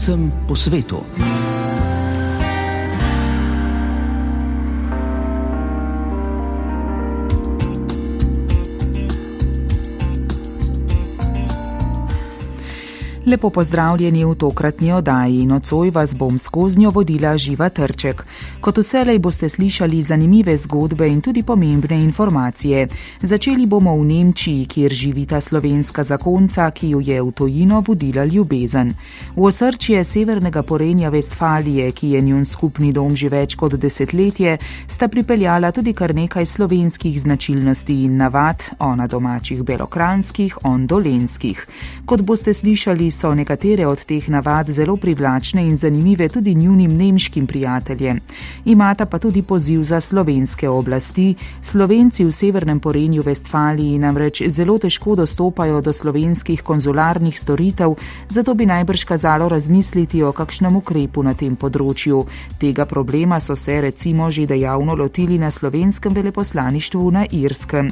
Slovencem po svetu. Lepo pozdravljeni v tokratni oddaji. Nocoj vas bom skozi njo vodila Živa Trček. Kot vselej boste slišali zanimive zgodbe in tudi pomembne informacije. Začeli bomo v Nemčiji, kjer živita slovenska zakonca, ki jo je v tojino vodila ljubezen. V osrčje severnega porenja Vestfalije, ki je njun skupni dom že več kot desetletje, sta pripeljala tudi kar nekaj slovenskih značilnosti in navad, ona domačih belokranskih, on dolenskih. Kot boste slišali, so nekatere od teh navad zelo privlačne in zanimive tudi njunim nemškim prijateljem. Imata pa tudi poziv za slovenske oblasti. Slovenci v severnem porenju Vestfaliji namreč zelo težko dostopajo do slovenskih konzularnih storitev, zato bi najbrž kazalo razmisliti o kakšnem ukrepu na tem področju. Tega problema so se recimo že dejavno lotili na slovenskem veleposlaništvu na Irskem.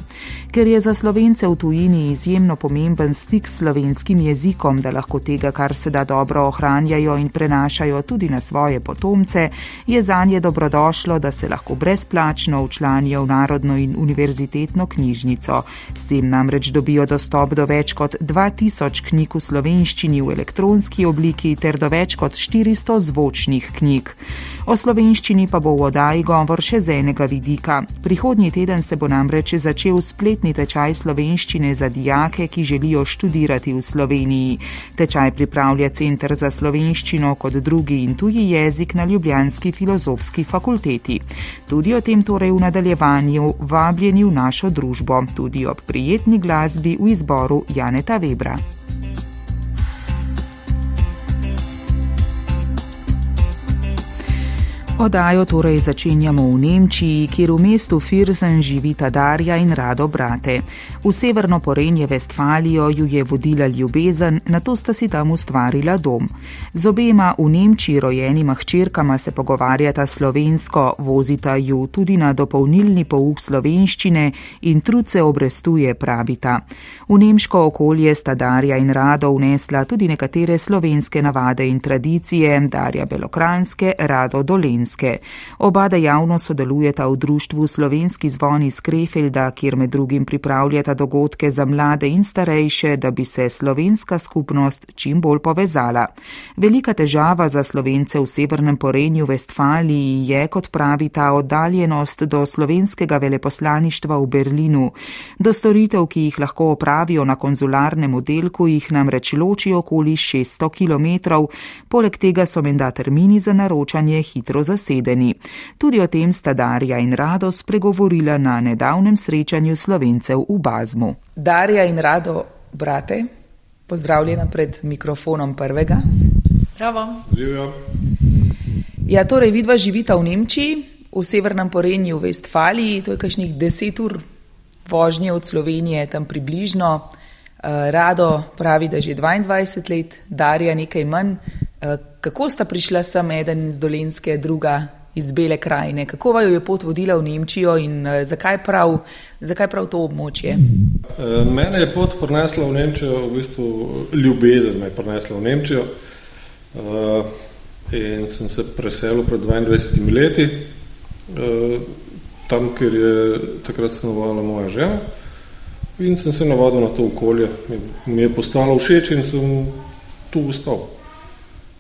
Ker je za slovence v tujini izjemno pomemben stik s slovenskim jezikom, da lahko tega, kar se da dobro ohranjajo in prenašajo tudi na svoje potomce, je za nje dobrodošlo, da se lahko brezplačno učlanijo v Narodno in univerzitetno knjižnico. S tem namreč dobijo dostop do več kot 2000 knjig v slovenščini v elektronski obliki ter do več kot 400 zvočnih knjig. O slovenščini pa bo v oddaji govor še z enega vidika. Prihodnji teden se bo namreč začel spletni tečaj slovenščine za dijake, ki želijo študirati v Sloveniji. Tečaj pripravlja Center za slovenščino kot drugi in tuji jezik na Ljubljanski filozofski fakulteti. Tudi o tem torej v nadaljevanju vabljeni v našo družbo, tudi ob prijetni glasbi v izboru Janeta Webra. Odajo torej začenjamo v Nemčiji, kjer v mestu Firsen živita Darja in Rado brate. V severno porenje Vestfalijo ju je vodila ljubezen, na to sta si tam ustvarila dom. Z obema v Nemčiji rojenima hčerkama se pogovarjata slovensko, vozita ju tudi na dopolnilni pouk slovenščine in trud se obrestuje, pravita. V nemško okolje sta Darja in Rado vnesla tudi nekatere slovenske navade in tradicije, Darja Belokranske, Rado Dolenske. Oba dejavno sodelujeta v društvu Slovenski zvon iz Krefelda, kjer med drugim pripravljata dogodke za mlade in starejše, da bi se slovenska skupnost čim bolj povezala. Velika težava za slovence v severnem porenju Vestfaliji je, kot pravi ta oddaljenost do slovenskega veleposlaništva v Berlinu. Do storitev, ki jih lahko opravijo na konzularnem oddelku, jih namreč loči okoli 600 km, poleg tega so menda termini za naročanje hitro zasedeni. Tudi o tem sta Darja in Rado spregovorila na nedavnem srečanju slovencev v Bazmu. Darja in Rado, brate, pozdravljena pred mikrofonom prvega. Zdravo. Živijo. Ja, torej, vidva živita v Nemčiji, v severnem porenju v Vestfaliji, to je kakšnih deset ur vožnje od Slovenije, tam približno. Eh, Rado pravi, da že 22 let, Darja nekaj manj. Eh, kako sta prišla sem, eden iz Dolenske, druga iz Bele krajine? Kako vaju je pot vodila v Nemčijo in uh, zakaj, prav, zakaj prav to območje? Uh, mene je pot prinesla v Nemčijo, v bistvu ljubezen me je prinesla v Nemčijo. Uh, in sem se preselil pred 22 leti, tam, kjer je takrat stanovala moja žena. In sem se navadil na to okolje. Mi je postalo všeč in sem tu ostal.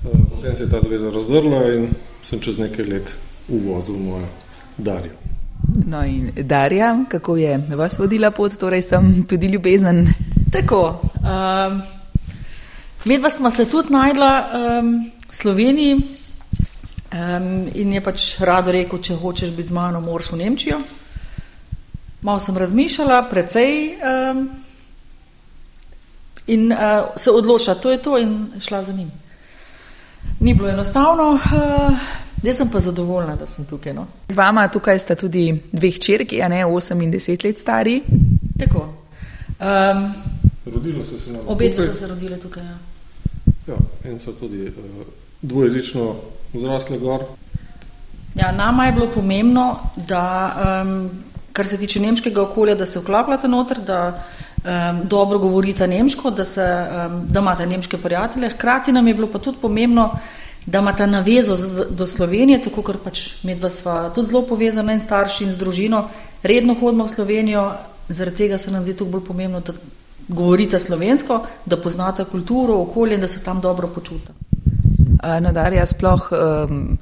Potem se je ta zveza razdrla in sem čez nekaj let uvozil mojo Darjo. No in Darja, kako je vas vodila pot, torej sem tudi ljubezen? Tako. Um, Medva smo se tudi najdla um, v Sloveniji um, in je pač rado rekel, če hočeš biti z mano, moraš v Nemčijo. Malo sem razmišljala, precej um, in uh, se odločila, to je to in šla za njim. Ni bilo enostavno, uh, zdaj sem pa zadovoljna, da sem tukaj. No. Z vama tukaj sta tudi dve hčerki, a ne 8 in 10 let stari. Tako. Um, rodile so se nam. Obe dve so se rodile tukaj. Ja, ja in so tudi uh, dvojezično zrasle gor. Ja, nama je bilo pomembno, da um, kar se tiče nemškega okolja, da se vklapljate noter, da um, dobro govorite nemško, da, se, um, da imate nemške prijatelje. Hkrati nam je bilo pa tudi pomembno, da imate navezo do Slovenije, tako ker pač med vas sva tudi zelo povezana in starši in z družino, redno hodimo v Slovenijo, zaradi tega se nam zdi tukaj bolj pomembno, da govorite slovensko, da poznate kulturo, okolje in da se tam dobro počutite. Nadarja sploh. Um,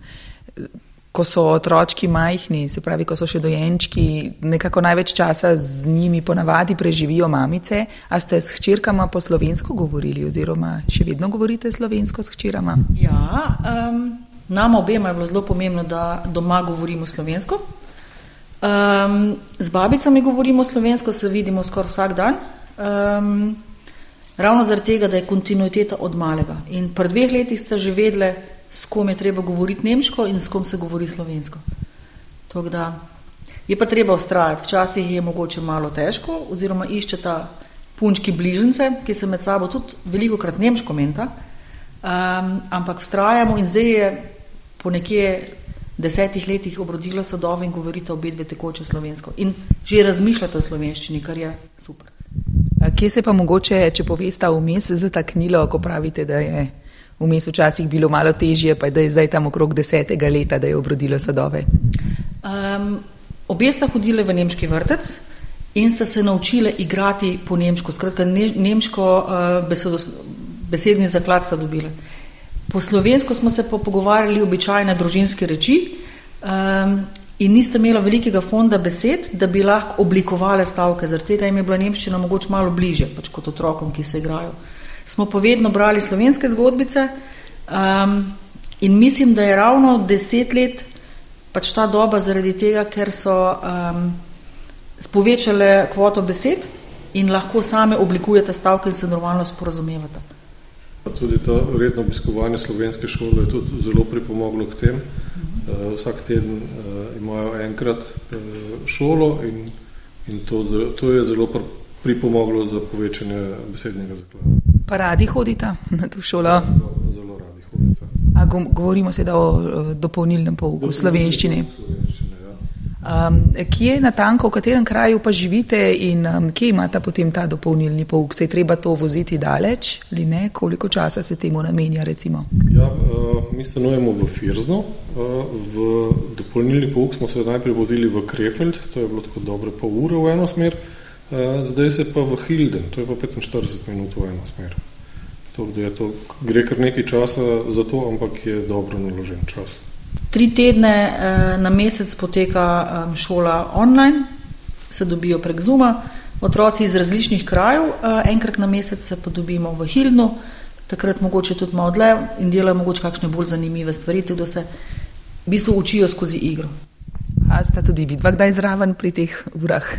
ko so otročki majhni, se pravi, ko so še dojenčki, nekako največ časa z njimi ponavadi preživijo mamice. A ste s hčerkama po slovensko govorili oziroma še vedno govorite slovensko s hčerama? Ja, um, nam obema je bilo zelo pomembno, da doma govorimo slovensko. Um, z babicami govorimo slovensko, se vidimo skoraj vsak dan. Um, ravno zaradi tega, da je kontinuiteta od malega. In pred dveh leti ste že vedeli, s kom je treba govoriti nemško in s kom se govori slovensko. Da, je pa treba ustrajati. Včasih je mogoče malo težko, oziroma iščeta punčki bližnjice, ki se med sabo tudi veliko krat nemško menta, um, ampak ustrajamo in zdaj je po nekje desetih letih obrodilo sadove in govorite obe dve tekoče slovensko. In že razmišljate o slovenščini, kar je super. Kje se pa mogoče, če poveste vmes, zataknilo, ko pravite, da je vmes včasih bilo malo težje, pa da je zdaj tam okrog desetega leta, da je obrodilo sadove? Um, obe sta hodili v nemški vrtec in sta se naučili igrati po nemško. Skratka, ne, nemško uh, besedo, besedni zaklad sta dobili. Po slovensko smo se pa pogovarjali običajne družinske reči um, in niste imeli velikega fonda besed, da bi lahko oblikovali stavke. Zaradi tega jim je bila nemščina mogoče malo bliže pač kot otrokom, ki se igrajo smo pa vedno brali slovenske zgodbice um, in mislim, da je ravno deset let pač ta doba zaradi tega, ker so um, spovečale kvoto besed in lahko same oblikujete stavke in se normalno sporazumevate. Tudi to redno obiskovanje slovenske šole je tudi zelo pripomoglo k tem. Uh uh, vsak teden uh, imajo enkrat uh, šolo in, in to, to je zelo pripomoglo za povečanje besednega zaklada. Pa radi hodite na to šolo? Zelo, zelo radi hodite. A govorimo se da o dopolnilnem pouku, slovenščini. Um, kje na tanko, v katerem kraju pa živite in um, kje imate potem ta dopolnilni pouk? Se je treba to voziti daleč ali ne? Koliko časa se temu namenja recimo? Ja, uh, mi stanujemo v Firzno. Uh, v dopolnilni pouk smo se najprej vozili v Krefeld, to je bilo tako dobre pol ure v eno smer. Eh, zdaj se pa v Hilden, to je pa 45 minut v eno smer. To, to, gre kar nekaj časa za to, ampak je dobro naložen čas. Tri tedne eh, na mesec poteka eh, šola online, se dobijo prek Zuma, otroci iz različnih krajev, eh, enkrat na mesec se pa dobimo v Hildnu, takrat mogoče tudi malo dlje in delajo mogoče kakšne bolj zanimive stvari, tudi da se v bistvu učijo skozi igro. A sta tudi vidva kdaj zraven pri teh urah?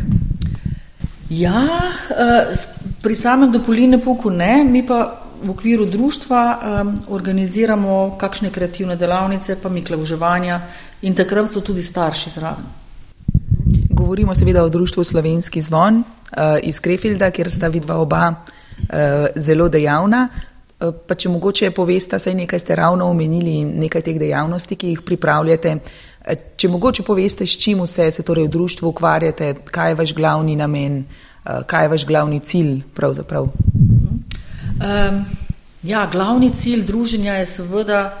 Ja, eh, pri samem dopolnilnem pouku ne, mi pa v okviru društva um, organiziramo kakšne kreativne delavnice, pa miklevževanja in takrat so tudi starši zraven. Govorimo seveda o društvu Slovenski zvon uh, iz Krefilda, kjer sta vidva oba uh, zelo dejavna. Uh, pa če mogoče poveste, saj nekaj ste ravno omenili, nekaj teh dejavnosti, ki jih pripravljate. Če mogoče poveste, s čim vse se torej v društvu ukvarjate, kaj je vaš glavni namen, eh, kaj je vaš glavni cilj pravzaprav? Um, ja, glavni cilj druženja je seveda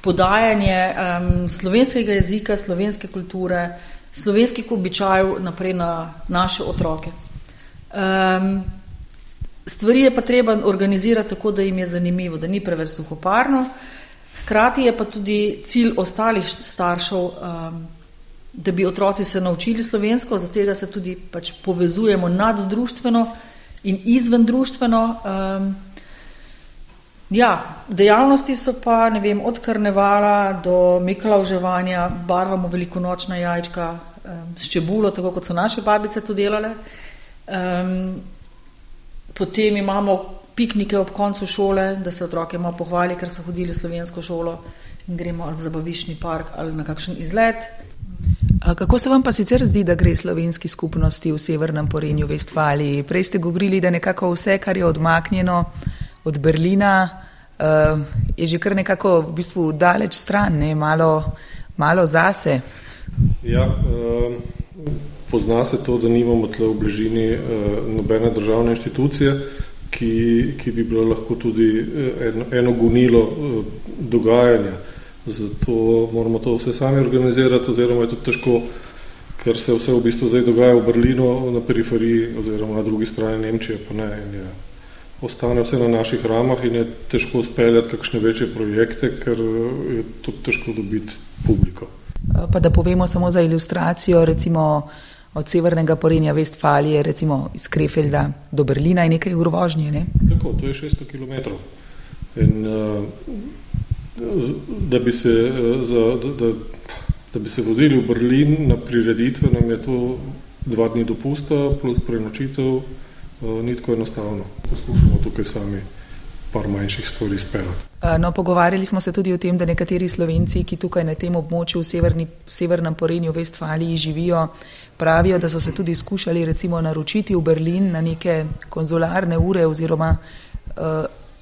podajanje um, slovenskega jezika, slovenske kulture, slovenskih običajev naprej na naše otroke. Um, stvari je pa treba organizirati tako, da jim je zanimivo, da ni preveč suhoparno. Hkrati je pa tudi cilj ostalih staršev, um, da bi otroci se naučili slovensko, zato se tudi pač povezujemo naddruštveno in izven društveno. Um, ja, dejavnosti so pa vem, od karnevala do miklavževanja, barvamo velikonočna jajčka um, s čebulo, tako kot so naše babice to delale. Um, potem imamo piknike ob koncu šole, da se otroke malo pohvali, ker so hodili v slovensko šolo in gremo ali v zabavišni park ali na kakšen izlet. A kako se vam pa sicer zdi, da gre slovenski skupnosti v severnem Porenju Vestfaliji? Prej ste govorili, da nekako vse, kar je odmaknjeno od Berlina, uh, je že kar nekako v bistvu daleč stran, ne? malo, malo zase. Ja, uh, pozna se to, da nimamo tle v bližini nobene državne inštitucije, ki, ki bi bilo lahko tudi eno, eno gonilo dogajanja. Zato moramo to vse sami organizirati, oziroma je to težko, ker se vse v bistvu zdaj dogaja v Berlinu, na periferiji, oziroma na drugi strani Nemčije, pa ne. In je, ostane vse na naših ramah in je težko speljati kakšne večje projekte, ker je tudi težko dobiti publiko. Pa da povemo samo za ilustracijo, recimo od severnega porenja Vestfalije, recimo iz Krefelda do Berlina je nekaj ur vožnje, ne? Tako, to je 600 km. In uh, da bi se, uh, za, da, da, da bi se vozili v Berlin na prireditve, nam je to dva dni dopusta plus prenočitev, uh, ni tako enostavno. Poskušamo tukaj sami par manjših stvari speljati. No, pogovarjali smo se tudi o tem, da nekateri slovenci, ki tukaj na tem območju v severni, severnem porenju Vestfaliji živijo, pravijo, da so se tudi skušali recimo naročiti v Berlin na neke konzularne ure oziroma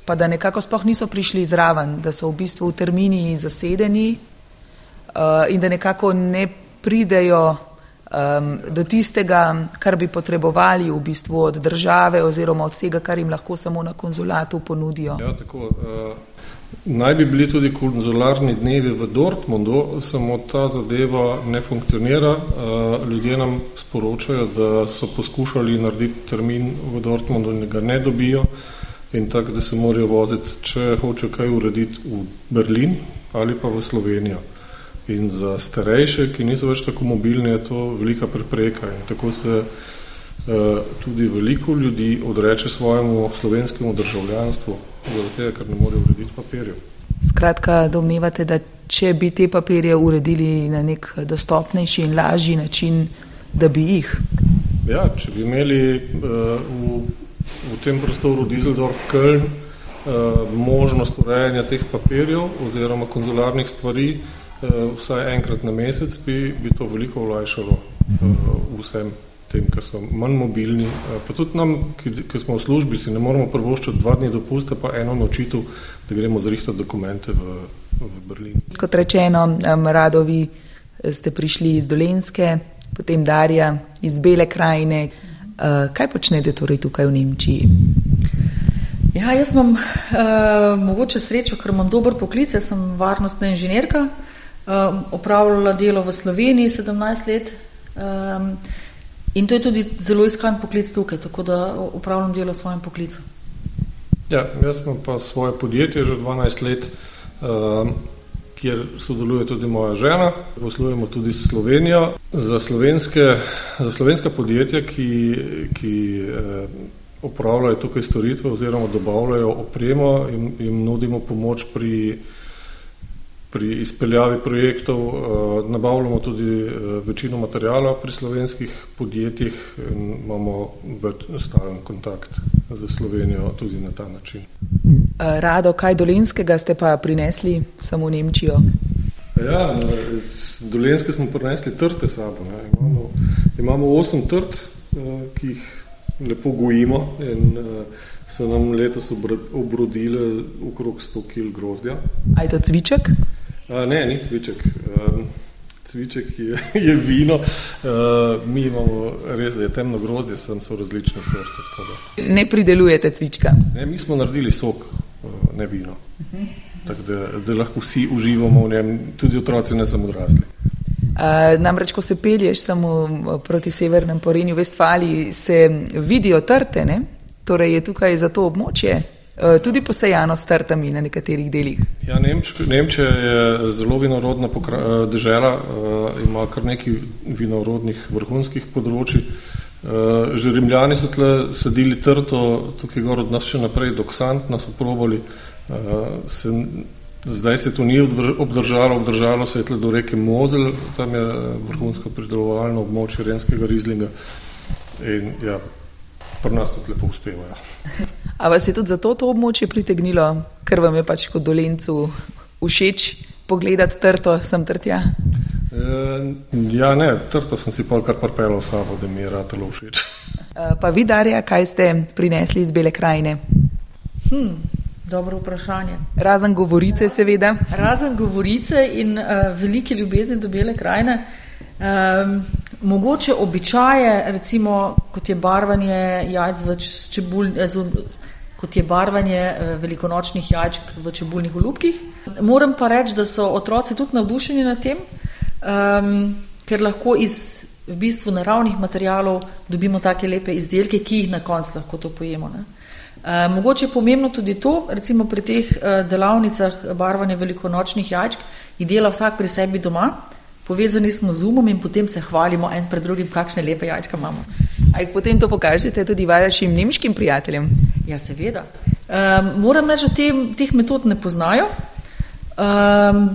pa da nekako sploh niso prišli zraven, da so v bistvu v termini zasedeni in da nekako ne pridejo um, do tistega, kar bi potrebovali v bistvu od države oziroma od tega, kar jim lahko samo na konzulatu ponudijo. Ja, tako, uh, naj bi bili tudi konzularni dnevi v Dortmundu, samo ta zadeva ne funkcionira. Uh, ljudje nam sporočajo, da so poskušali narediti termin v Dortmundu in ga ne dobijo in tako, da se morajo voziti, če hoče kaj urediti v Berlin ali pa v Slovenijo. In za starejše, ki niso več tako mobilni, je to velika prepreka. In tako se tudi veliko ljudi odreče svojemu slovenskemu državljanstvu, zaradi tega, ker ne morejo urediti papirjev. Skratka, domnevate, da če bi te papirje uredili na nek dostopnejši in lažji način, da bi jih? Ja, če bi imeli uh, v, v tem prostoru Dieseldorf, Köln, uh, možnost urejanja teh papirjev oziroma konzularnih stvari, uh, vsaj enkrat na mesec, bi, bi to veliko olajšalo uh, vsem tem, ki so manj mobilni. Uh, pa tudi nam, ki, ki smo v službi, si ne moremo prvoščati dva dni dopusta, pa eno nočitev, da gremo zrihtati dokumente v, v Berlin. Kot rečeno, radovi ste prišli iz Dolenske, potem Darja iz Bele krajine. Uh, kaj počnete torej tukaj v Nemčiji? Ja, jaz imam uh, mogoče srečo, ker imam dober poklic, jaz sem varnostna inženirka, um, opravljala delo v Sloveniji 17 let um, in to je tudi zelo iskan poklic tukaj, tako da upravljam delo v svojem poklicu. Ja, jaz imam pa svoje podjetje že 12 let, um, kjer sodeluje tudi moja žena. Poslujemo tudi s Slovenijo. Za za slovenska podjetja, ki, ki eh, opravljajo tukaj storitve oziroma dobavljajo opremo in jim nudimo pomoč pri, pri izpeljavi projektov. Eh, nabavljamo tudi eh, večino materijala pri slovenskih podjetjih in imamo stalen kontakt za Slovenijo tudi na ta način. Rado, kaj dolenskega ste pa prinesli samo v Nemčijo? Ja, iz Dolenske smo prinesli trte sabo. Ne. Imamo, imamo osem trt, ki jih lepo gojimo in so nam letos obrodile okrog 100 kg grozdja. A je to cviček? Uh, ne, ni cviček. Um, cviček je, je vino. Uh, mi imamo res, da je temno grozdje, sem so različne sorte. Ne pridelujete cvička? Ne, mi smo naredili sok, uh, ne vino. Uh -huh. Tako da, da lahko vsi uživamo v njem, tudi otroci, ne samo odrasli. Uh, namreč, ko se pelješ samo proti severnemu porenju Vestfaliji, se vidijo trte, ne? torej je tukaj za to območje tudi posejano s trtami na nekaterih delih. Ja, Nemč, Nemčija je zelo vinorodna država, uh, ima kar nekaj vinorodnih vrhunskih področji. Že rimljani so tle sadili trto, tukaj gor od nas še naprej, doksant nas oprobali. Uh, se Zdaj se to ni obdržalo, obdržalo se je tle do reke Mozel, tam je vrhunsko pridelovalno območje renskega rizlinga in ja, pri nas to lepo uspevajo. A vas je tudi zato to območje pritegnilo, ker vam je pač kot dolencu všeč pogledati trto sem trtja? E, ja, ne, trto sem si pa kar parpelo sabo, da mi je ratelo všeč. E, pa vi, Darja, kaj ste prinesli iz Bele krajine? Hmm. Dobro vprašanje. Razen govorice, seveda. Razen govorice in uh, velike ljubezni do bele krajine. Um, mogoče običaje, recimo kot je barvanje jajc v čebulj, kot je barvanje velikonočnih jajčk v čebulnih olupkih. Moram pa reči, da so otroci tudi navdušeni nad tem, um, ker lahko iz v bistvu naravnih materijalov dobimo take lepe izdelke, ki jih na koncu lahko to pojemo. Ne. E, mogoče je pomembno tudi to, recimo pri teh e, delavnicah barvanja velikonočnih jajčk, jih dela vsak pri sebi doma, povezani smo z umom in potem se hvalimo en pred drugim, kakšne lepe jajčka imamo. A jih potem to pokažete tudi vašim nemškim prijateljem? Ja, seveda. Um, moram reči, da te, teh metod ne poznajo. Um,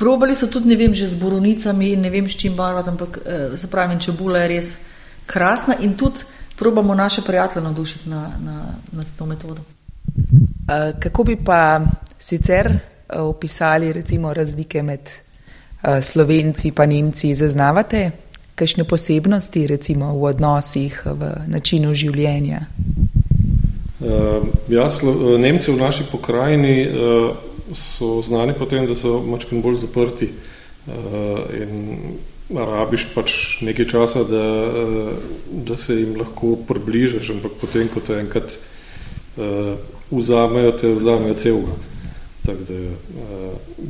Probali so tudi, ne vem, že z borovnicami in ne vem, s čim barvati, ampak eh, se pravi, čebula je res krasna in tudi probamo naše prijatelje navdušiti na, na, na to metodo. Kako bi pa sicer eh, opisali recimo razlike med eh, slovenci pa nemci? Zaznavate kakšne posebnosti recimo v odnosih, v načinu življenja? Uh, ja, slo, Nemci v naši pokrajini uh, so znani po tem, da so mačken bolj zaprti uh, in rabiš pač nekaj časa, da, uh, da se jim lahko približaš, ampak potem, ko te enkrat uh, vzamejo, te vzamejo celega. Tako da uh,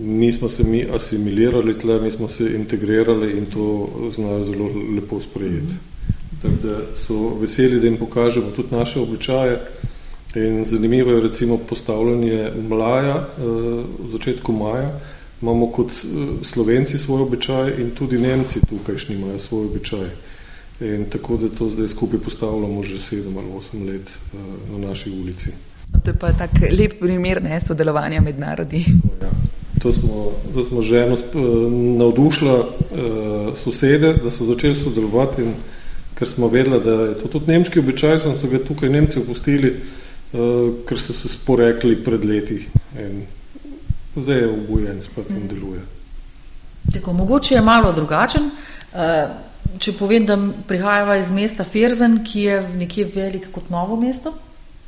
nismo se mi asimilirali tle, mi smo se integrirali in to znajo zelo lepo sprejeti. Tako da so veseli, da jim pokažemo tudi naše običaje. In zanimivo je recimo postavljanje mlaja eh, v začetku maja. Imamo kot eh, slovenci svoj običaj in tudi nemci tukajšnji imajo svoj običaj. In tako da to zdaj skupaj postavljamo že sedem ali osem let eh, na naši ulici. No, to je pa tak lep primer ne, sodelovanja med narodi. Ja. To smo, to smo ženo navdušila uh, sosede, da so začeli sodelovati in ker smo vedela, da je to tudi nemški običaj, so ga tukaj Nemci opustili, uh, ker so se sporekli pred leti in zdaj je obujen, spet in deluje. Tako, mogoče je malo drugačen. Uh, če povem, da prihajava iz mesta Ferzen, ki je nekje velik kot novo mesto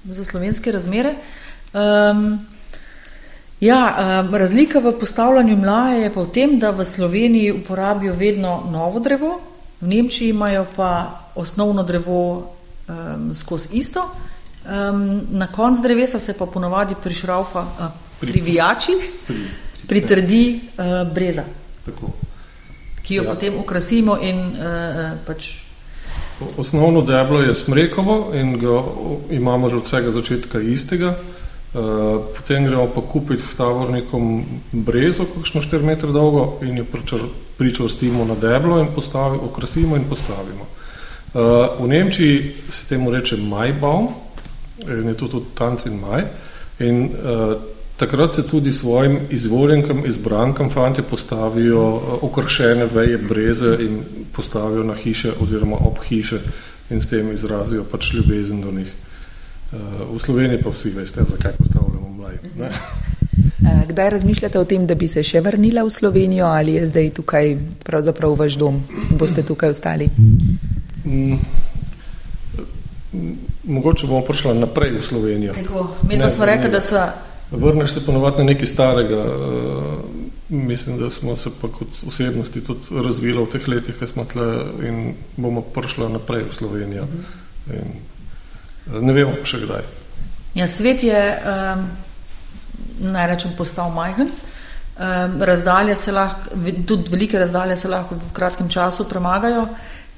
za slovenske razmere. Um, ja, um, razlika v postavljanju mlaje je pa v tem, da v Sloveniji uporabijo vedno novo drevo, v Nemčiji imajo pa osnovno drevo um, skozi isto, Um, na koncu drevesa se pa ponovadi prišraufa, uh, privijači, pri, pritrdi uh, breza, Tako. ki jo ja. potem ukrasimo. In, uh, pač Osnovno deblo je smrekovo in ga imamo že od vsega začetka istega. Uh, potem gremo pa kupiti tavornikom brezo, kakšno 4 metre dolgo in jo pričvrstimo na deblo in postavimo, okrasimo in postavimo. Uh, v Nemčiji se temu reče Majbaum, in je to tudi tanc in maj. In uh, takrat se tudi svojim izvoljenkam, izbrankam fanti postavijo uh, okrašene veje breze in postavijo na hiše oziroma ob hiše in s tem izrazijo pač ljubezen do njih. Uh, v Sloveniji pa vsi veste, zakaj postavljamo mlaj. Ne? Kdaj razmišljate o tem, da bi se še vrnila v Slovenijo ali je zdaj tukaj pravzaprav vaš dom? Boste tukaj ostali? Mm mogoče bomo prišli naprej v Slovenijo. Tako, mi smo rekli, da se. Vrneš se ponovadi na nekaj starega. Uh, mislim, da smo se pa kot osebnosti tudi razvili v teh letih, ki smo tle in bomo prišli naprej v Slovenijo. Uh -huh. in, uh, ne vemo pa še kdaj. Ja, svet je, um, naj rečem, postal majhen. Um, razdalje se lahko, tudi velike razdalje se lahko v kratkem času premagajo.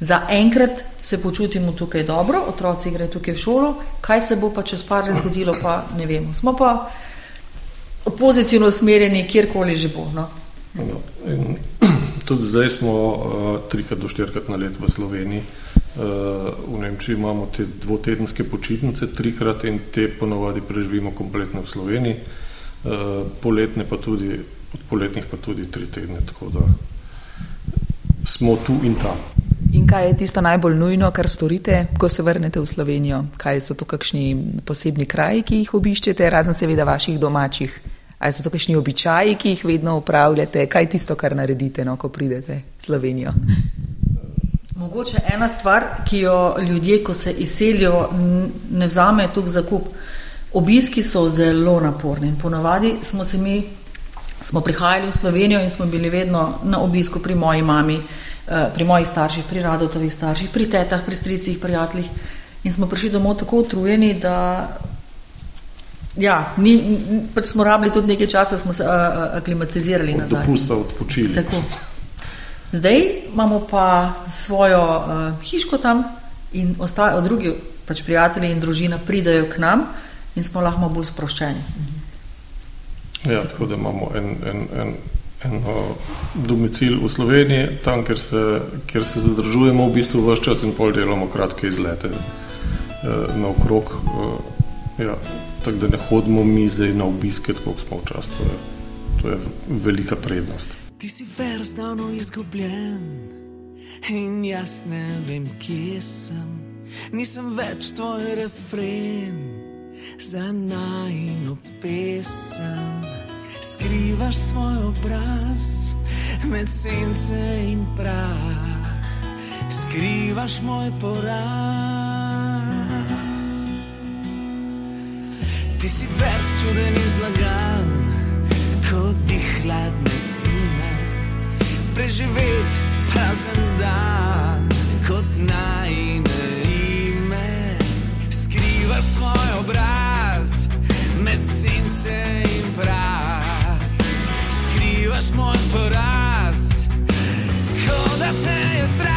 Za enkrat se počutimo tukaj dobro, otroci grejo tukaj v šolo, kaj se bo pa čez par let zgodilo, pa ne vemo. Smo pa pozitivno usmerjeni, kjerkoli že bo. No? No, tudi zdaj smo uh, trikrat do štirikrat na let v Sloveniji. Uh, v Nemčiji imamo te dvotedenske počitnice, trikrat in te ponovadi preživimo kompletno v Sloveniji, uh, poletne pa tudi, od poletnih pa tudi tri tedne, tako da smo tu in tam. In kaj je tisto najbolj nujno, kar storite, ko se vrnete v Slovenijo? Kaj so to kakšni posebni kraji, ki jih obiščete, razen seveda vaših domačih? Ali so to kakšni običaji, ki jih vedno upravljate? Kaj je tisto, kar naredite, no, ko pridete v Slovenijo? Mogoče ena stvar, ki jo ljudje, ko se izselijo, ne vzamejo tukaj za kup. Obiski so zelo naporni in ponavadi smo se mi smo prihajali v Slovenijo in smo bili vedno na obisku pri moji mami, eh, pri mojih starših, pri radotovih starših, pri tetah, pri stricih, prijateljih. In smo prišli domov tako utrujeni, da ja, ni, pač smo rabili tudi nekaj časa, da smo se aklimatizirali nazaj. Dopusta odpočili. Tako. Zdaj imamo pa svojo uh, hiško tam in ostajajo drugi pač prijatelji in družina pridajo k nam in smo lahko bolj sproščeni. Ja, tako da imamo en, en, en, en domicil v Sloveniji, tam, kjer se, kjer se zadržujemo v bistvu vse čas in pol delamo kratke izlete eh, na okrog. Eh, ja, tako da ne hodimo mi zdaj na obiske, kot smo včasih. To, to je velika prednost. Ti si vers davno izgubljen in jaz ne vem, kje sem. Nisem več tvoj refren za najno pesem. Skrivaš svoj obraz med sence in prah, skrivaš moj poraz. Ti si vers čuden in zlagan, kot ti hladne preživeti prazen dan kot najne ime. Skrivaš svoj obraz med sence in prah, skrivaš moj poraz, kot da te je strah.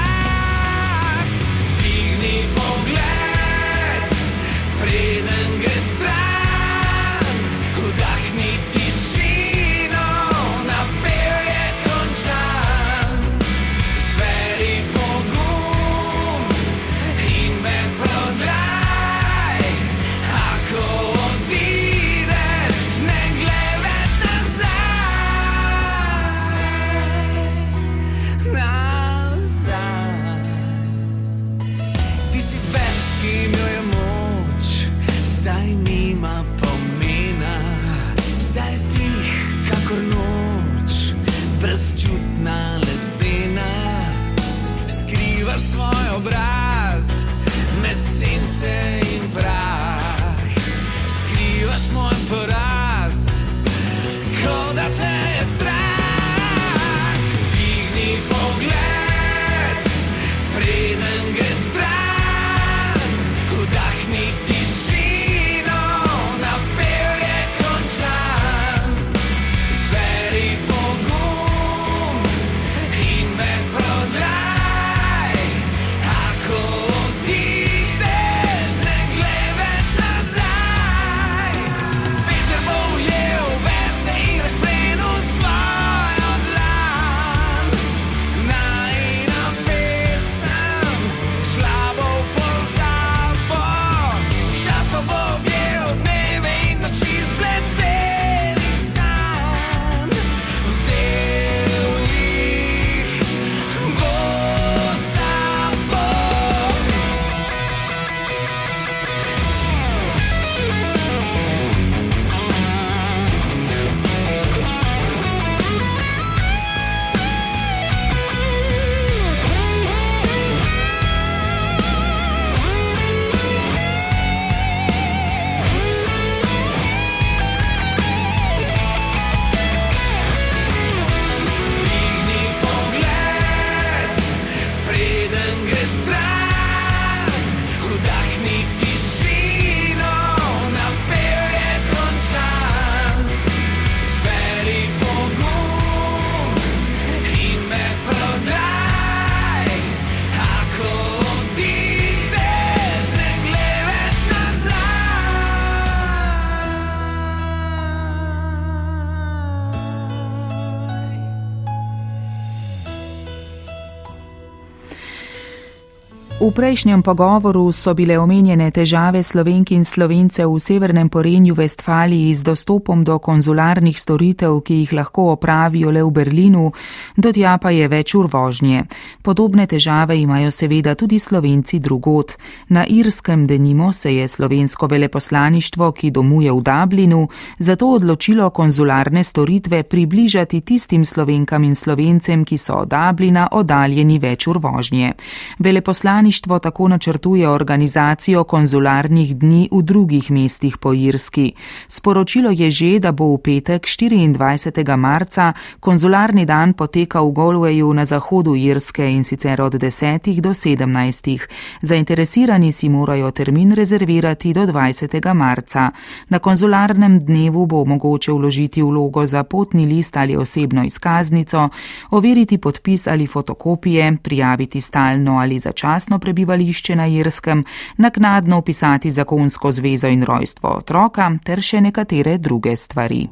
Prejšnjem pogovoru so bile omenjene težave slovenk in slovencev v severnem porenju Vestfaliji z dostopom do konzularnih storitev, ki jih lahko opravijo le v Berlinu, do tja pa je več ur vožnje. Podobne težave imajo seveda tudi slovenci drugot. Na Irskem denimo se je slovensko veleposlaništvo, ki domuje v Dublinu, zato odločilo konzularne storitve približati tistim slovenkam in slovencem, ki so od Dublina oddaljeni več ur vožnje. Veleposlaništvo Veleposlaništvo tako načrtuje organizacijo konzularnih dni v drugih mestih po Irski. Sporočilo je že, da bo v petek 24. marca konzularni dan potekal v Galwayu na zahodu Irske in sicer od 10. do 17. Zainteresirani si morajo termin rezervirati do 20. marca. Na konzularnem dnevu bo mogoče vložiti vlogo za potni list ali osebno izkaznico, overiti podpis ali fotokopije, prijaviti stalno ali začasno prebivališče na Irskem, naknadno upisati zakonsko zvezo in rojstvo otroka ter še nekatere druge stvari.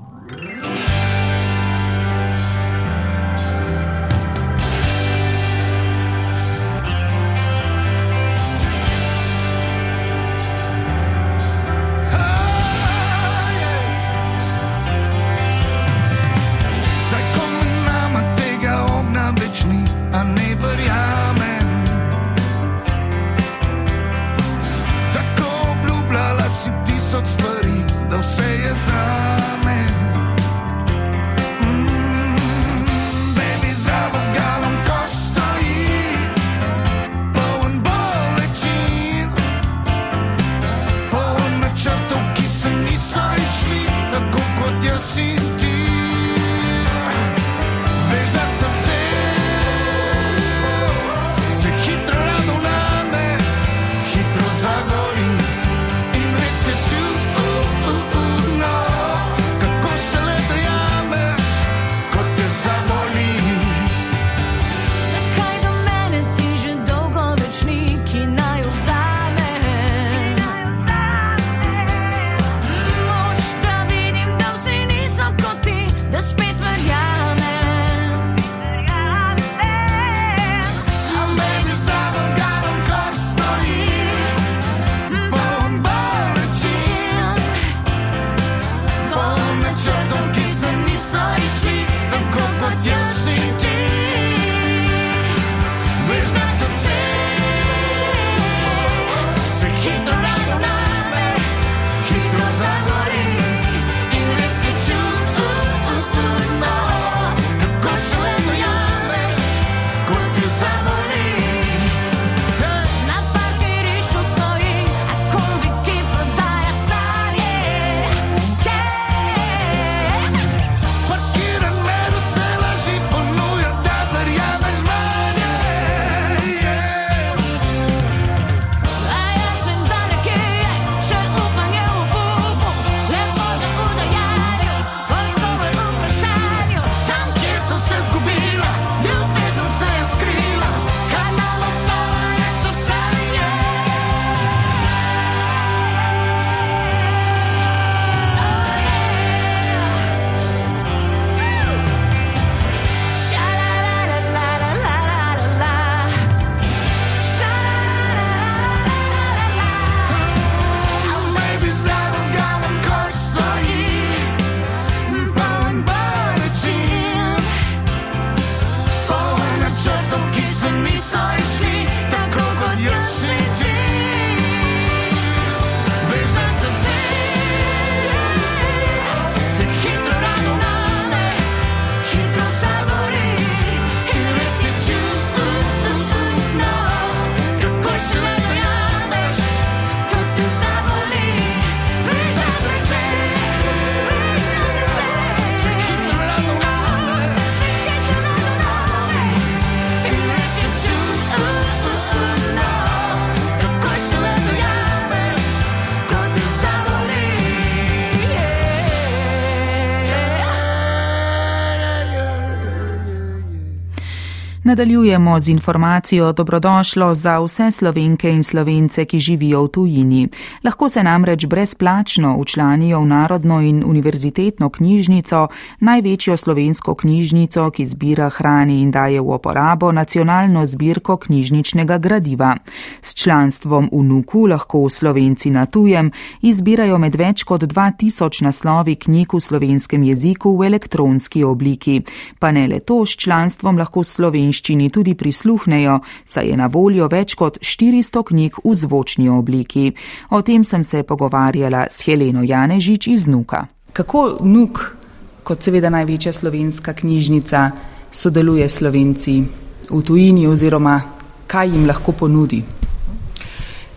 Nadaljujemo z informacijo dobrodošlo za vse slovenke in slovence, ki živijo v tujini. Lahko se namreč brezplačno učlanijo v Narodno in univerzitetno knjižnico, največjo slovensko knjižnico, ki zbira hrani in daje v uporabo nacionalno zbirko knjižničnega gradiva. S članstvom v Nuku lahko slovenci na tujem izbirajo med več kot 2000 naslovi knjig v slovenskem jeziku v elektronski obliki. Pa ne le to, s članstvom lahko slovenščina slovenščini tudi prisluhnejo, saj je na voljo več kot 400 knjig v zvočni obliki. O tem sem se pogovarjala s Heleno Janežič iz Nuka. Kako Nuk, kot seveda največja slovenska knjižnica, sodeluje s slovenci v tujini oziroma kaj jim lahko ponudi?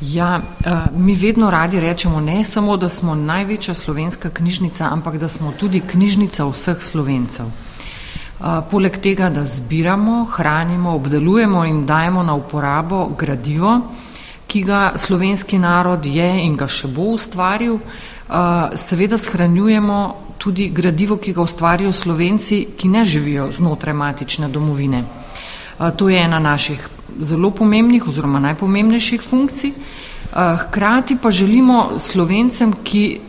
Ja, mi vedno radi rečemo ne samo, da smo največja slovenska knjižnica, ampak da smo tudi knjižnica vseh slovencev. Poleg tega, da zbiramo, hranimo, obdelujemo in dajemo na uporabo gradivo, ki ga slovenski narod je in ga še bo ustvaril, seveda shranjujemo tudi gradivo, ki ga ustvarijo slovenci, ki ne živijo znotraj matične domovine. To je ena naših zelo pomembnih oziroma najpomembnejših funkcij. Hkrati pa želimo slovencem, ki,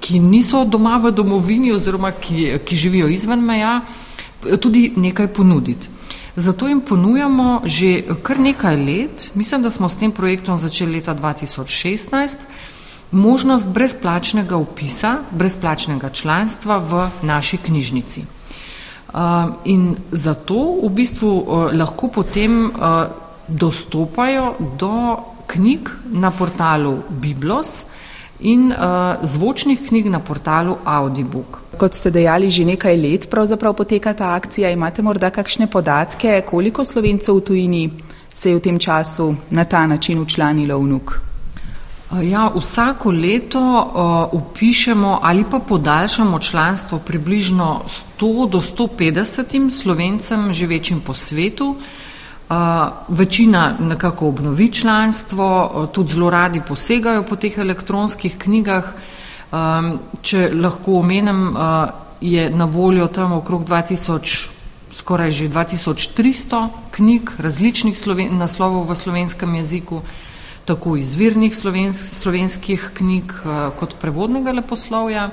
ki niso doma v domovini oziroma ki, ki živijo izven meja, tudi nekaj ponuditi. Zato jim ponujamo že kar nekaj let, mislim, da smo s tem projektom začeli leta 2016, možnost brezplačnega upisa, brezplačnega članstva v naši knjižnici. In zato v bistvu lahko potem dostopajo do knjig na portalu Biblos in zvočnih knjig na portalu Audiobook. Kot ste dejali, že nekaj let pravzaprav poteka ta akcija. Imate morda kakšne podatke, koliko slovencev v tujini se je v tem času na ta način učlanilo v NUK? Ja, vsako leto uh, upišemo ali pa podaljšamo članstvo približno 100 do 150 slovencem živečim po svetu. Uh, večina nekako obnovi članstvo, uh, tudi zelo radi posegajo po teh elektronskih knjigah. Um, če lahko omenem, uh, je na voljo tam okrog 2000, skoraj že 2300 knjig različnih sloven, naslovov v slovenskem jeziku tako izvirnih slovensk, slovenskih knjig uh, kot prevodnega leposlovja.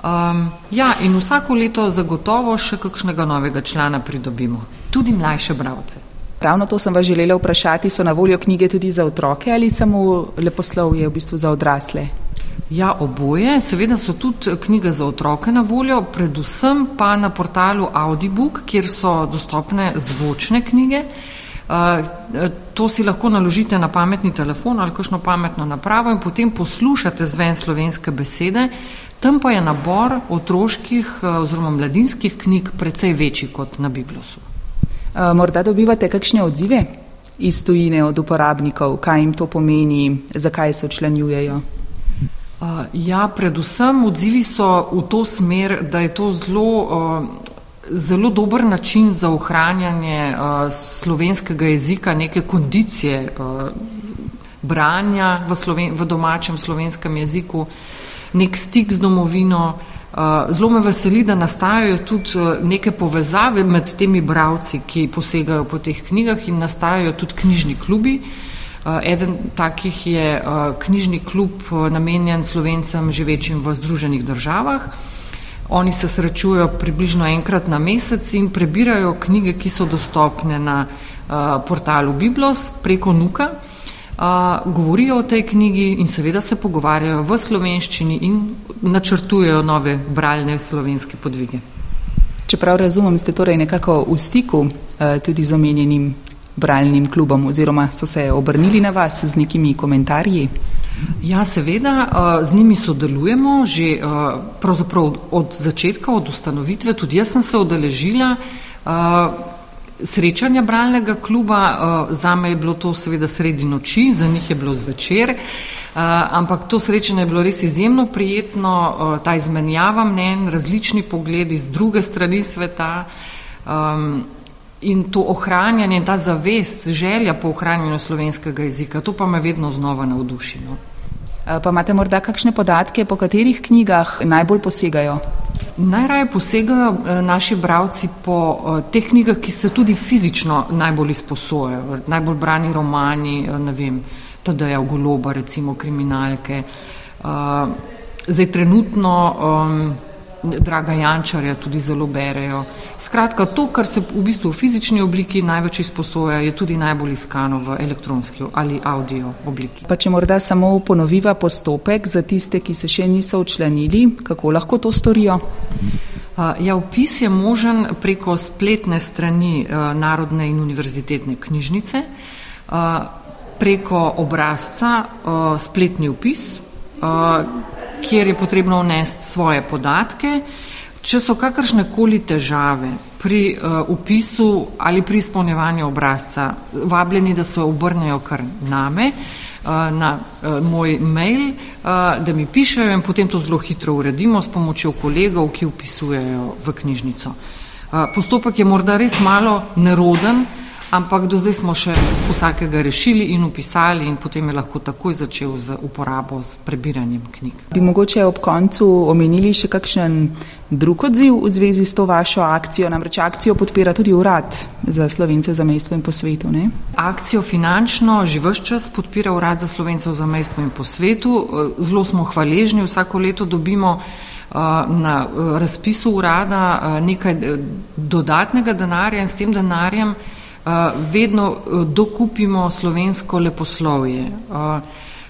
Um, ja, in vsako leto zagotovo še kakšnega novega člana pridobimo, tudi mlajše bralce. Ravno to sem vas želela vprašati, so na voljo knjige tudi za otroke ali samo leposlovje v bistvu za odrasle? Ja, oboje. Seveda so tudi knjige za otroke na voljo, predvsem pa na portalu Audiobook, kjer so dostopne zvočne knjige. Uh, To si lahko naložite na pametni telefon ali kakšno pametno napravo in potem poslušate zven slovenske besede. Tam pa je nabor otroških oziroma mladinskih knjig precej večji kot na Biblosu. Morda dobivate kakšne odzive iz tujine od uporabnikov, kaj jim to pomeni, zakaj se včlanjujejo? Ja, predvsem odzivi so v to smer, da je to zelo zelo dober način za ohranjanje uh, slovenskega jezika, neke kondicije uh, branja v, sloven, v domačem slovenskem jeziku, nek stik z domovino. Uh, zelo me veseli, da nastajajo tudi uh, neke povezave med temi bravci, ki posegajo po teh knjigah in nastajajo tudi knjižni klubi. Uh, eden takih je uh, knjižni klub uh, namenjen slovencem živečim v Združenih državah. Oni se srečujejo približno enkrat na mesec in prebirajo knjige, ki so dostopne na portalu Biblos preko Nuka. Uh, govorijo o tej knjigi in seveda se pogovarjajo v slovenščini in načrtujejo nove bralne slovenske podvige. Čeprav razumem, ste torej nekako v stiku uh, tudi z omenjenim bralnim klubom oziroma so se obrnili na vas z nekimi komentarji? Ja, seveda, eh, z njimi sodelujemo že eh, od začetka, od ustanovitve. Tudi jaz sem se odeležila eh, srečanja bralnega kluba. Za me je bilo to seveda sredi noči, za njih je bilo zvečer. Ampak to srečanje je bilo res izjemno prijetno, ta izmenjava mnen, različni pogledi z druge strani sveta. Um, In to ohranjanje, ta zavest, želja po ohranjanju slovenskega jezika, to pa me vedno znova navduši. No. Pa imate morda kakšne podatke, po katerih knjigah najbolj posegajo? Najraje posegajo naši bravci po teh knjigah, ki se tudi fizično najbolj izposojajo. Najbolj brani romani, ne vem, Tadeja Goloba, recimo kriminalke. Zdaj trenutno um, Draga Jančarja tudi zelo berejo. Skratka, to, kar se v bistvu v fizični obliki največ izposoja, je tudi najbolj iskano v elektronski ali audio obliki. Pa če morda samo ponoviva postopek za tiste, ki se še niso učlanili, kako lahko to storijo? Ja, upis je možen preko spletne strani Narodne in univerzitetne knjižnice, preko obrazca spletni upis, kjer je potrebno vnesti svoje podatke. Če so kakršne koli težave pri uh, upisu ali pri izpolnjevanju obrazca, vabljeni, da se obrnejo kar name. na moj mail, da mi pišejo in potem to zelo hitro uredimo s pomočjo kolegov, ki upisujejo v knjižnico. Postopek je morda res malo neroden, ampak do zdaj smo še vsakega rešili in upisali in potem je lahko takoj začel z uporabo, s prebiranjem knjig. Bi mogoče ob koncu omenili še kakšen drug odziv v zvezi s to vašo akcijo? Namreč akcijo podpira tudi urad za slovence za mestvo in po svetu. Ne? Akcijo finančno že vse čas podpira urad za slovence za mestvo in po svetu. Zelo smo hvaležni, vsako leto dobimo na razpisu urada nekaj dodatnega denarja in s tem denarjem vedno dokupimo slovensko leposlovje.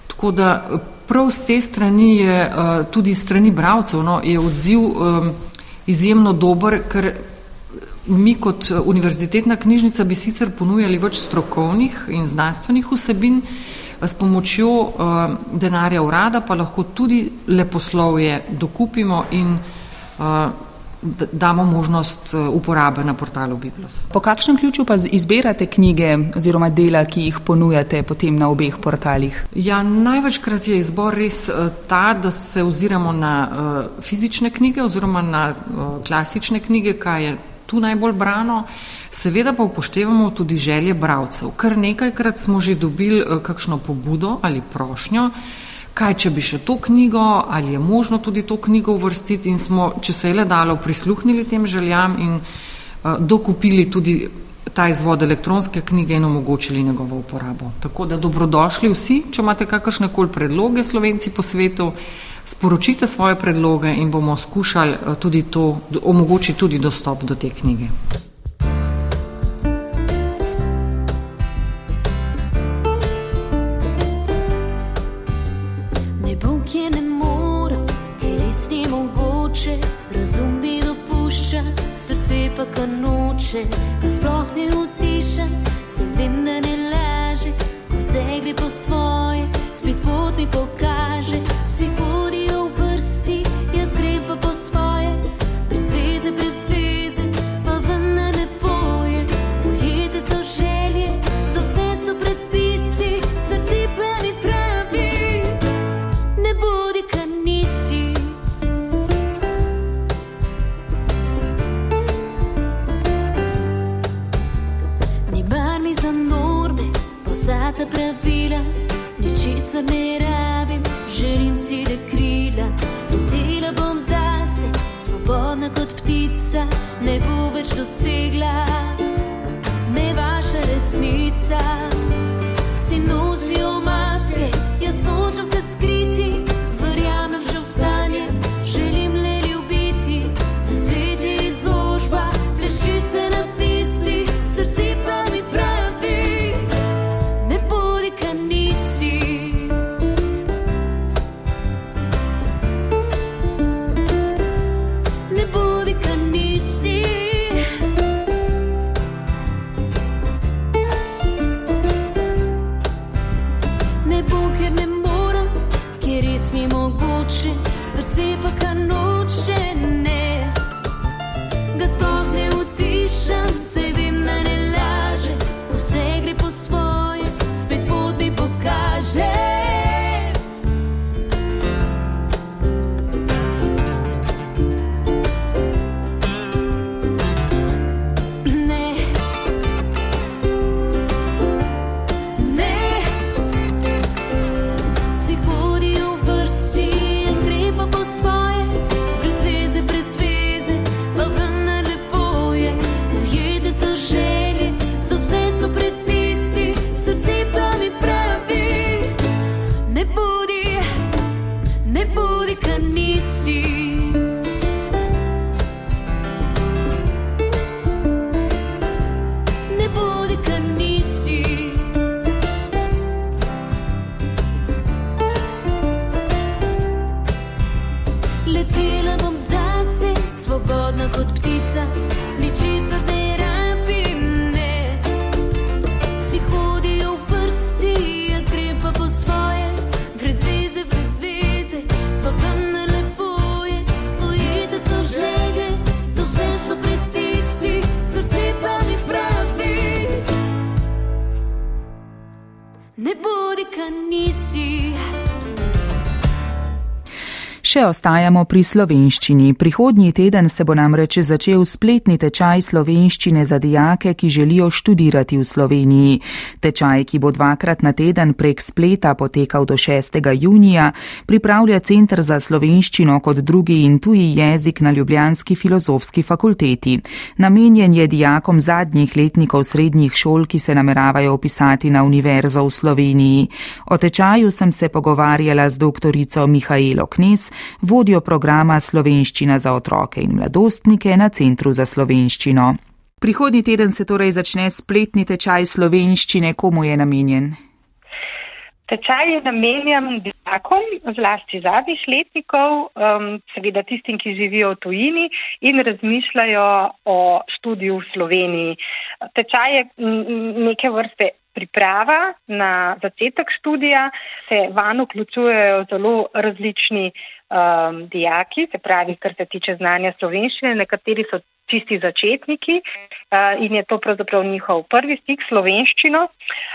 Tako da prav z te strani je, tudi strani bravcev, no, je odziv izjemno dober, ker mi kot univerzitetna knjižnica bi sicer ponujali več strokovnih in znanstvenih vsebin, s pomočjo denarja urada pa lahko tudi leposlovje dokupimo in damo možnost eh, uporabe na portalu Biblos. Po kakšnem ključu pa izbirate knjige oziroma dela, ki jih ponujate potem na obeh portalih? Ja, največkrat je izbor res eh, ta, da se oziramo na uh, fizične knjige oziroma na klasične knjige, kaj je tu najbolj brano. Seveda pa upoštevamo tudi želje bravcev. Kar nekajkrat smo že dobili kakšno pobudo ali prošnjo, kaj če bi še to knjigo, ali je možno tudi to knjigo uvrstiti in smo, če se je le dalo, prisluhnili tem željam in uh, dokupili tudi ta izvod elektronske knjige in omogočili njegovo uporabo. Tako da dobrodošli vsi, če imate kakršne koli predloge slovenci po svetu, sporočite svoje predloge in bomo skušali uh, tudi to, omogočiti tudi dostop do te knjige. Kar nisi. Še ostajamo pri slovenščini. Prihodnji teden se bo namreč začel spletni tečaj slovenščine za dijake, ki želijo študirati v Sloveniji. Tečaj, ki bo dvakrat na teden prek spleta potekal do 6. junija, pripravlja Centr za slovenščino kot drugi in tuji jezik na Ljubljanski filozofski fakulteti. Namenjen je dijakom zadnjih letnikov srednjih šol, ki se nameravajo opisati na univerzo v Sloveniji. O tečaju sem se pogovarjala z doktorico Mihajlo Knes, vodjo programa Slovenščina za otroke in mladostnike na Centru za slovenščino. Prihodnji teden se torej začne spletni tečaj slovenščine, komu je namenjen. Tečaj je namenjen dijakom, zlasti zadnjih letnikov, um, seveda tistim, ki živijo v tujini in razmišljajo o študiju v Sloveniji. Tečaj je neke vrste priprava na začetek študija, se van vključujejo zelo različni um, dijaki, se pravi, kar se tiče znanja slovenščine, nekateri so čisti začetniki uh, in je to pravzaprav njihov prvi stik slovenščino.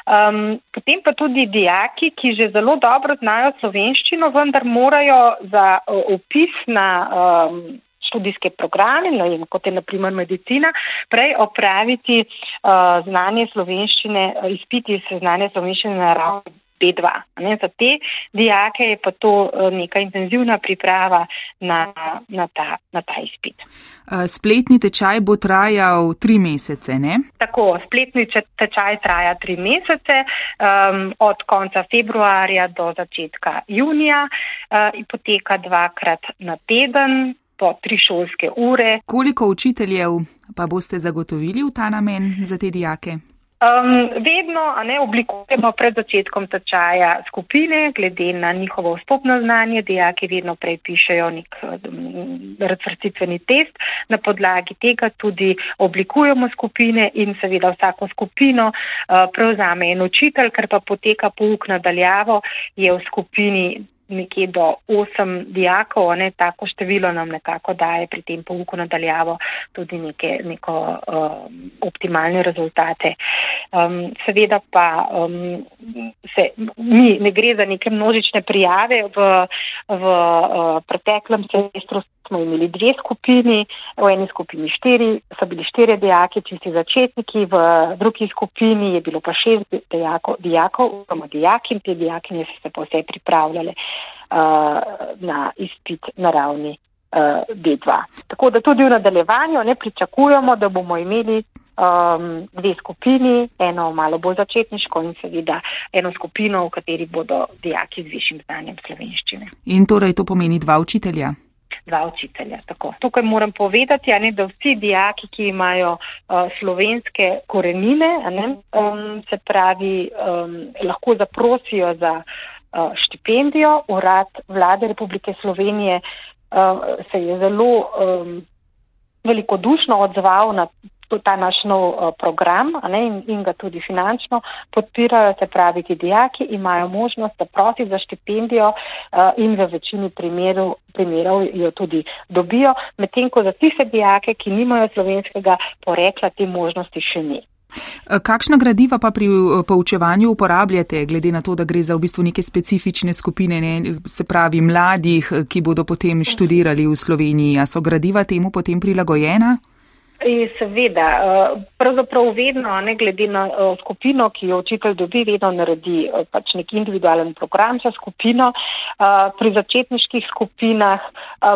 Um, potem pa tudi dijaki, ki že zelo dobro znajo slovenščino, vendar morajo za opis na um, študijske programe, no, kot je naprimer medicina, prej opraviti uh, znanje slovenščine, izpiti se znanje slovenščine na ravni B2. Ne, za te dijake je pa to eh, neka intenzivna priprava na, na, ta, na ta izpit. Eh, spletni tečaj bo trajal tri mesece, ne? Tako, spletni tečaj traja tri mesece, um, od konca februarja do začetka junija uh, in poteka dvakrat na teden. Po tri šolske ure. Koliko učiteljev pa boste zagotovili v ta namen za te dijake? Um, vedno ne, oblikujemo pred začetkom tečaja skupine, glede na njihovo vstopno znanje. Dijaki vedno prej pišejo nek um, razvrstitveni test. Na podlagi tega tudi oblikujemo skupine in seveda vsako skupino uh, prevzame en učitelj, ker pa poteka pouk nadaljavo, je v skupini nekje do osem dijakov, ne, tako število nam nekako daje pri tem pouku nadaljavo tudi neke, neko um, optimalne rezultate. Um, seveda pa um, se, mi ne gre za neke množične prijave. V, v uh, preteklem semestru smo imeli dve skupini, v eni skupini štiri, so bili štiri dijaki, čisti začetniki, v drugi skupini je bilo pa šest dijakov, oziroma dijaki in te dijakinje so se pa vse pripravljale uh, na izpit na ravni uh, B2. Tako da tudi v nadaljevanju ne pričakujemo, da bomo imeli um, dve skupini, eno malo bolj začetniško in seveda eno skupino, v kateri bodo dijaki z višjim znanjem slovenščine. In torej to pomeni dva učitelja? Dva učitelja. Tako. Tukaj moram povedati, ne, da vsi dijaki, ki imajo uh, slovenske korenine, ne, um, se pravi, um, lahko zaprosijo za uh, štipendijo. Urad vlade Republike Slovenije uh, se je zelo um, velikodušno odzval na ta naš nov uh, program ne, in, in ga tudi finančno podpirajo, se pravi, ti dijaki imajo možnost, da prosijo za štipendijo uh, in v večini primerov, primerov jo tudi dobijo, medtem ko za tiste dijake, ki nimajo slovenskega porekla, te možnosti še ni. Eh, kakšna gradiva pa pri poučevanju uporabljate, glede na to, da gre za v bistvu neke specifične skupine, ne, se pravi mladih, ki bodo potem študirali v Sloveniji? A so gradiva temu potem prilagojena? In seveda, eh, pravzaprav vedno, ne glede na eh, skupino, ki jo učitelj dobi, vedno naredi pač nek individualen program za skupino. Pri začetniških skupinah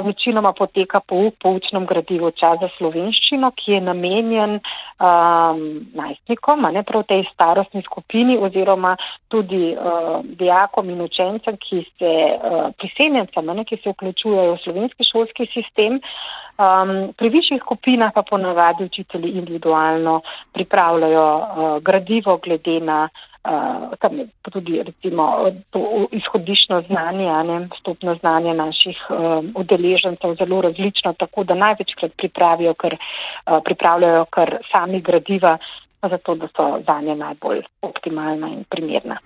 večinoma poteka pouk po učnem gradivu čas za slovenščino, ki je namenjen um, najstnikom, ne prav tej starostni skupini oziroma tudi uh, dijakom in učencem, ki se uh, priseljencem, ki se vključujejo v slovenski šolski sistem. Um, pri višjih skupinah pa ponavadi učitelji individualno pripravljajo uh, gradivo glede na uh, tam tudi recimo to izhodišno znanje, ne, stopno znanje naših um, udeležencev zelo različno, tako da največkrat pripravijo, ker uh, pripravljajo kar sami gradiva zato da so za nje najbolj optimalna in primerna.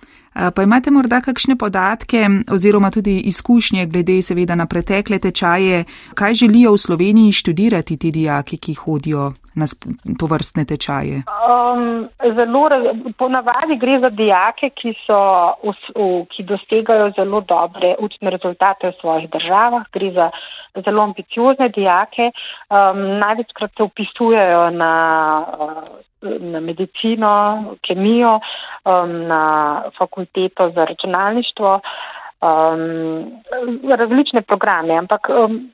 Pa imate morda kakšne podatke oziroma tudi izkušnje glede seveda na pretekle tečaje, kaj želijo v Sloveniji študirati ti dijaki, ki hodijo na to vrstne tečaje? Um, zelo, ponavadi gre za dijake, ki, so, v, v, ki dosegajo zelo dobre učne rezultate v svojih državah. Gre za zelo ambiciozne dijake. Um, največkrat se upisujejo na, na medicino, kemijo, um, na fakulteto za računalništvo. Um, različne programe, ampak um,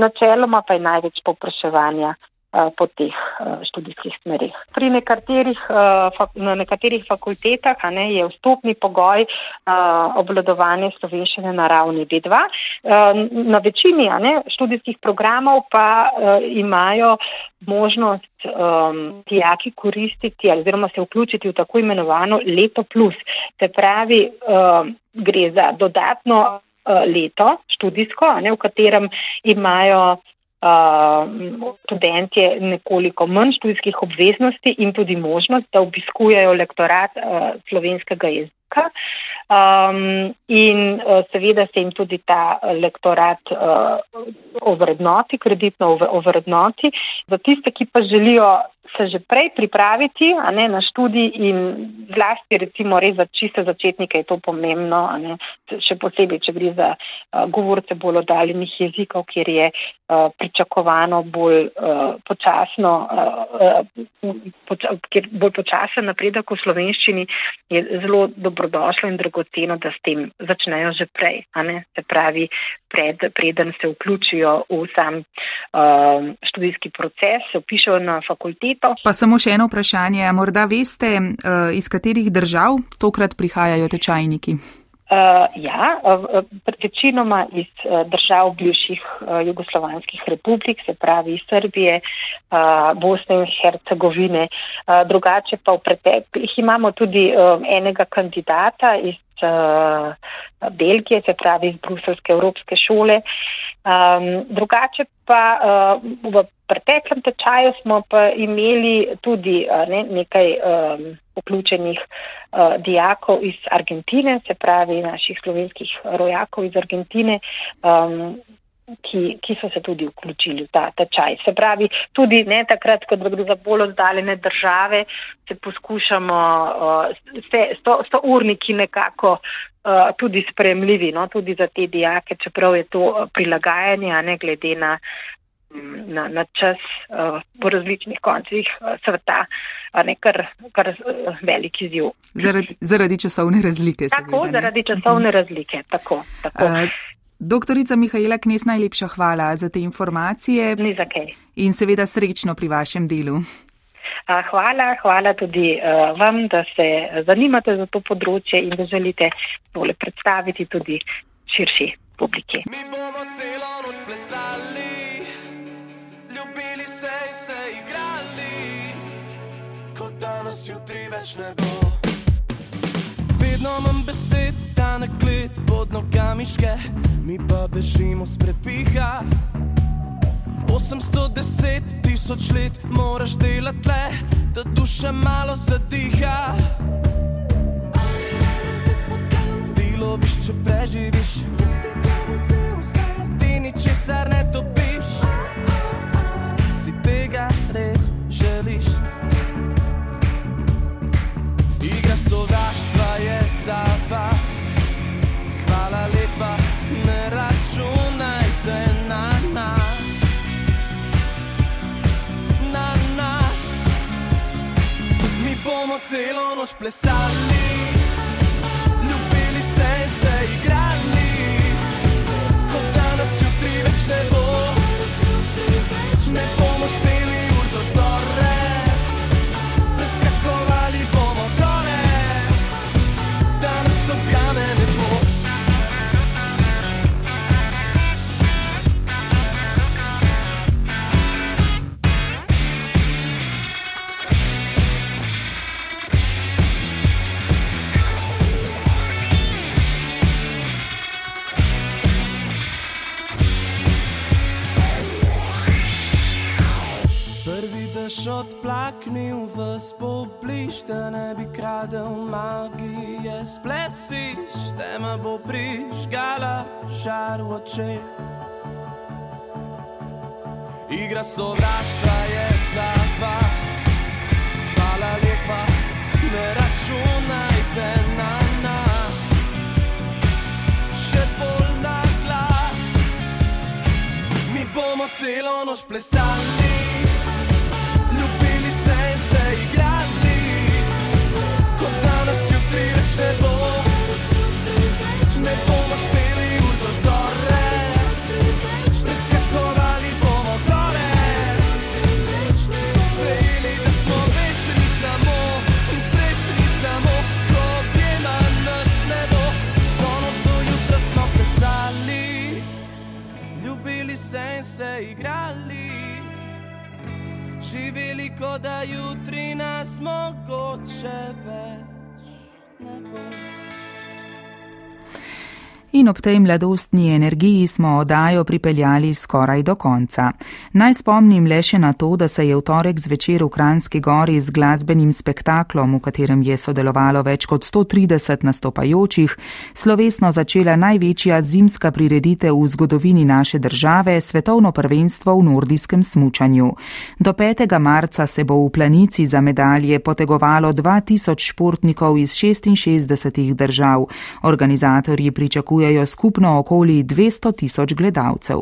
načeloma pa je največ popraševanja Eh, po teh eh, študijskih smerih. Pri nekaterih, eh, na nekaterih fakultetah ne, je vstopni pogoj obvladovanje slovenščine na ravni B2. Na večini ne, študijskih programov pa imajo možnost um, dijaki koristiti oziroma se vključiti v tako imenovano leto plus. Se pravi, um, gre za dodatno leto študijsko, ne, v katerem imajo uh, študentje nekoliko manj študijskih obveznosti in tudi možnost, da obiskujejo lektorat uh, slovenskega jezika. Um, in uh, seveda se jim tudi ta lektorat uh, ovrednoti, kreditno ovrednoti. Za tiste, ki pa želijo se že prej pripraviti ne, na študij in zlasti recimo res za čiste začetnike je to pomembno, ne, še posebej, če gre za uh, govorce bolj oddaljenih jezikov, kjer je uh, pričakovano bolj uh, počasno, uh, uh, poča, bolj počasen napredek v slovenščini, je zelo dobrodošlo in dragoceno, da s tem začnejo že prej, se pravi, pred, preden se vključijo v sam uh, študijski proces, se upišajo na fakulteto. Pa samo še eno vprašanje. Morda veste, eh, iz katerih držav tokrat prihajajo tečajniki? Uh, ja, večinoma iz držav bivših jugoslovanskih republik, se pravi iz Srbije, uh, Bosne in Hercegovine. Uh, drugače pa v preteklih imamo tudi uh, enega kandidata iz uh, Belgije, se pravi iz Bruselske evropske šole. Um, drugače pa uh, v preteklem tečaju smo pa imeli tudi ne, nekaj um, vključenih uh, dijakov iz Argentine, se pravi naših slovenskih rojakov iz Argentine. Um, Ki, ki so se tudi vključili v ta tečaj. Se pravi, tudi ne takrat, ko gre za bolj oddaljene države, se poskušamo uh, sto, sto urniki nekako uh, tudi spremljivi, no, tudi za te dijake, čeprav je to prilagajanje, ne glede na na, na čas uh, po različnih koncih uh, sveta, uh, ne kar, kar uh, velik izziv. Zaradi, zaradi časovne razlike. Tako, seveda, zaradi časovne razlike. Tako, tako. Uh, doktorica Mihajla Knes, najlepša hvala za te informacije. Ni za kaj. In seveda srečno pri vašem delu. Hvala, hvala tudi uh, vam, da se zanimate za to področje in da želite tole predstaviti tudi širši publiki. Mi bomo celo noč plesali. danes jutri več ne bo. Vedno imam besed, da na klet pod nogami ške, mi pa bežimo s prepiha. 810 tisoč let moraš delati le, da duša malo zadiha. Delo viš, če preživiš, ti ničesar ne dobiš, si tega res želiš. sovraštva je za vas. Hvala lepa, ne računajte na nas. Na nas. Mi bomo celo noč plesali, greš odplaknil v spobliž, da ne bi kradel magije, splesiš, tema bo prižgala žar v očeh. Igra sovraštva je za vas, hvala lepa, ne računajte na nas, še bolj na glas. Mi bomo celo noč plesali. Kot da jutri nas mogoče več In ob tej mladostni energiji smo odajo pripeljali skoraj do konca. Naj spomnim le še na to, da se je v torek zvečer v Kranski gori z glasbenim spektaklom, v katerem je sodelovalo več kot 130 nastopajočih, slovesno začela največja zimska prireditev v zgodovini naše države, svetovno prvenstvo v nordijskem smučanju. Do 5. marca se bo v planici za medalje potegovalo 2000 športnikov iz 66 držav. Organizatorji pričakujejo, pričakujejo skupno okoli 200 tisoč gledalcev.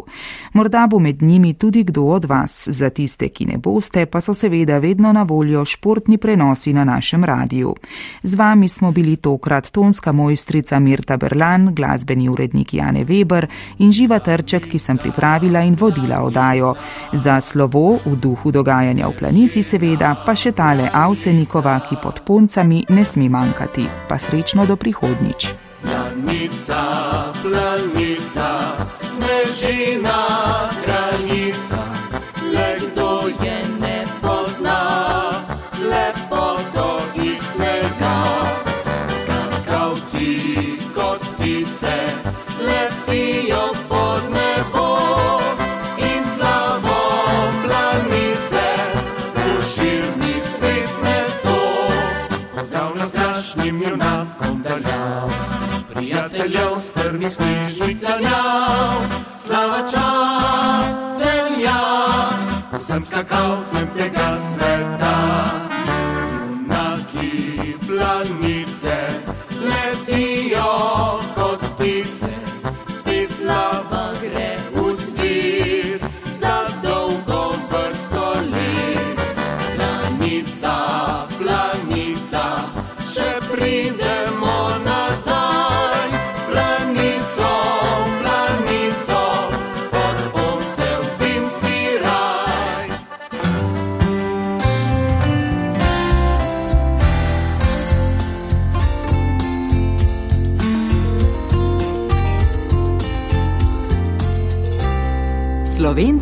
Morda bo med njimi tudi kdo od vas, za tiste, ki ne boste, pa so seveda vedno na voljo športni prenosi na našem radiju. Z vami smo bili tokrat tonska mojstrica Mirta Berlan, glasbeni urednik Jane Weber in Živa Trček, ki sem pripravila in vodila odajo. Za slovo v duhu dogajanja v planici seveda pa še tale Avsenikova, ki pod poncami ne sme manjkati. Pa srečno do prihodnič. Planica, planica, snežina, kraljica, le kdo je ne pozna, lepoto iz snega. Skakavci kot ptice letijo vsem skakalcem tega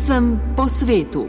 Slovencem po svetu.